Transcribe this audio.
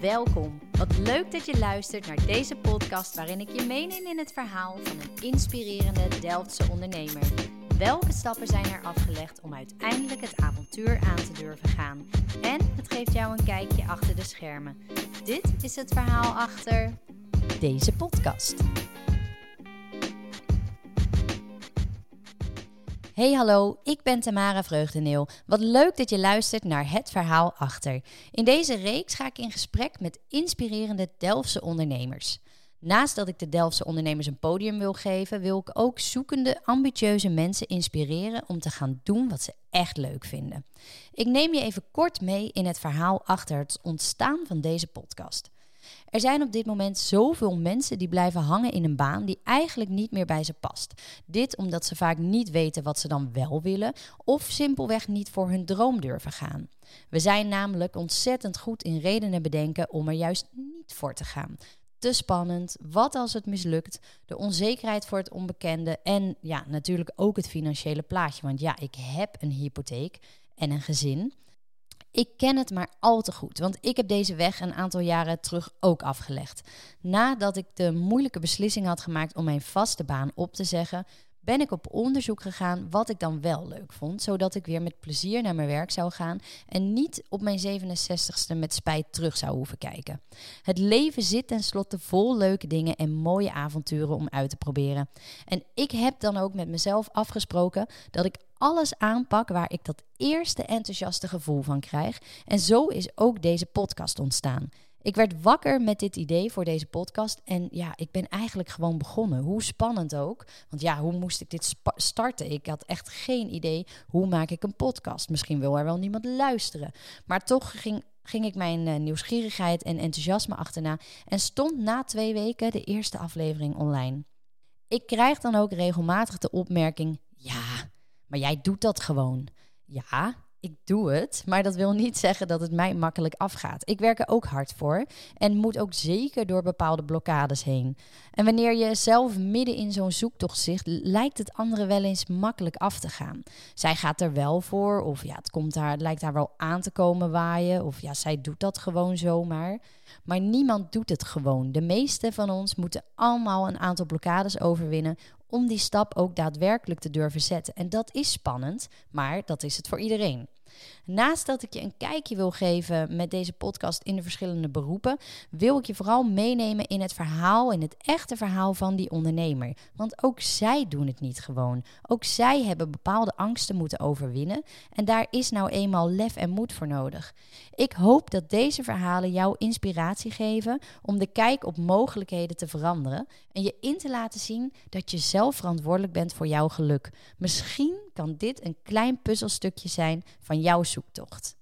Welkom. Wat leuk dat je luistert naar deze podcast waarin ik je meeneem in het verhaal van een inspirerende Delftse ondernemer. Welke stappen zijn er afgelegd om uiteindelijk het avontuur aan te durven gaan? En het geeft jou een kijkje achter de schermen. Dit is het verhaal achter deze podcast. Hey hallo, ik ben Tamara Vreugdeneel. Wat leuk dat je luistert naar Het Verhaal Achter. In deze reeks ga ik in gesprek met inspirerende Delftse ondernemers. Naast dat ik de Delftse ondernemers een podium wil geven, wil ik ook zoekende, ambitieuze mensen inspireren om te gaan doen wat ze echt leuk vinden. Ik neem je even kort mee in het verhaal achter het ontstaan van deze podcast. Er zijn op dit moment zoveel mensen die blijven hangen in een baan die eigenlijk niet meer bij ze past. Dit omdat ze vaak niet weten wat ze dan wel willen of simpelweg niet voor hun droom durven gaan. We zijn namelijk ontzettend goed in redenen bedenken om er juist niet voor te gaan. Te spannend, wat als het mislukt, de onzekerheid voor het onbekende en ja, natuurlijk ook het financiële plaatje. Want ja, ik heb een hypotheek en een gezin. Ik ken het maar al te goed, want ik heb deze weg een aantal jaren terug ook afgelegd. Nadat ik de moeilijke beslissing had gemaakt om mijn vaste baan op te zeggen, ben ik op onderzoek gegaan wat ik dan wel leuk vond, zodat ik weer met plezier naar mijn werk zou gaan en niet op mijn 67ste met spijt terug zou hoeven kijken. Het leven zit tenslotte vol leuke dingen en mooie avonturen om uit te proberen. En ik heb dan ook met mezelf afgesproken dat ik alles aanpak waar ik dat eerste enthousiaste gevoel van krijg. En zo is ook deze podcast ontstaan. Ik werd wakker met dit idee voor deze podcast en ja, ik ben eigenlijk gewoon begonnen. Hoe spannend ook. Want ja, hoe moest ik dit starten? Ik had echt geen idee hoe maak ik een podcast. Misschien wil er wel niemand luisteren. Maar toch ging, ging ik mijn uh, nieuwsgierigheid en enthousiasme achterna en stond na twee weken de eerste aflevering online. Ik krijg dan ook regelmatig de opmerking: ja, maar jij doet dat gewoon. Ja, ik doe het, maar dat wil niet zeggen dat het mij makkelijk afgaat. Ik werk er ook hard voor en moet ook zeker door bepaalde blokkades heen. En wanneer je zelf midden in zo'n zoektocht zit, lijkt het anderen wel eens makkelijk af te gaan. Zij gaat er wel voor, of ja, het, komt haar, het lijkt haar wel aan te komen waaien, of ja, zij doet dat gewoon zomaar. Maar niemand doet het gewoon. De meeste van ons moeten allemaal een aantal blokkades overwinnen om die stap ook daadwerkelijk te durven zetten. En dat is spannend, maar dat is het voor iedereen. Naast dat ik je een kijkje wil geven met deze podcast in de verschillende beroepen, wil ik je vooral meenemen in het verhaal, in het echte verhaal van die ondernemer. Want ook zij doen het niet gewoon. Ook zij hebben bepaalde angsten moeten overwinnen en daar is nou eenmaal lef en moed voor nodig. Ik hoop dat deze verhalen jou inspiratie geven om de kijk op mogelijkheden te veranderen en je in te laten zien dat je zelf verantwoordelijk bent voor jouw geluk. Misschien kan dit een klein puzzelstukje zijn van jouw zoektocht.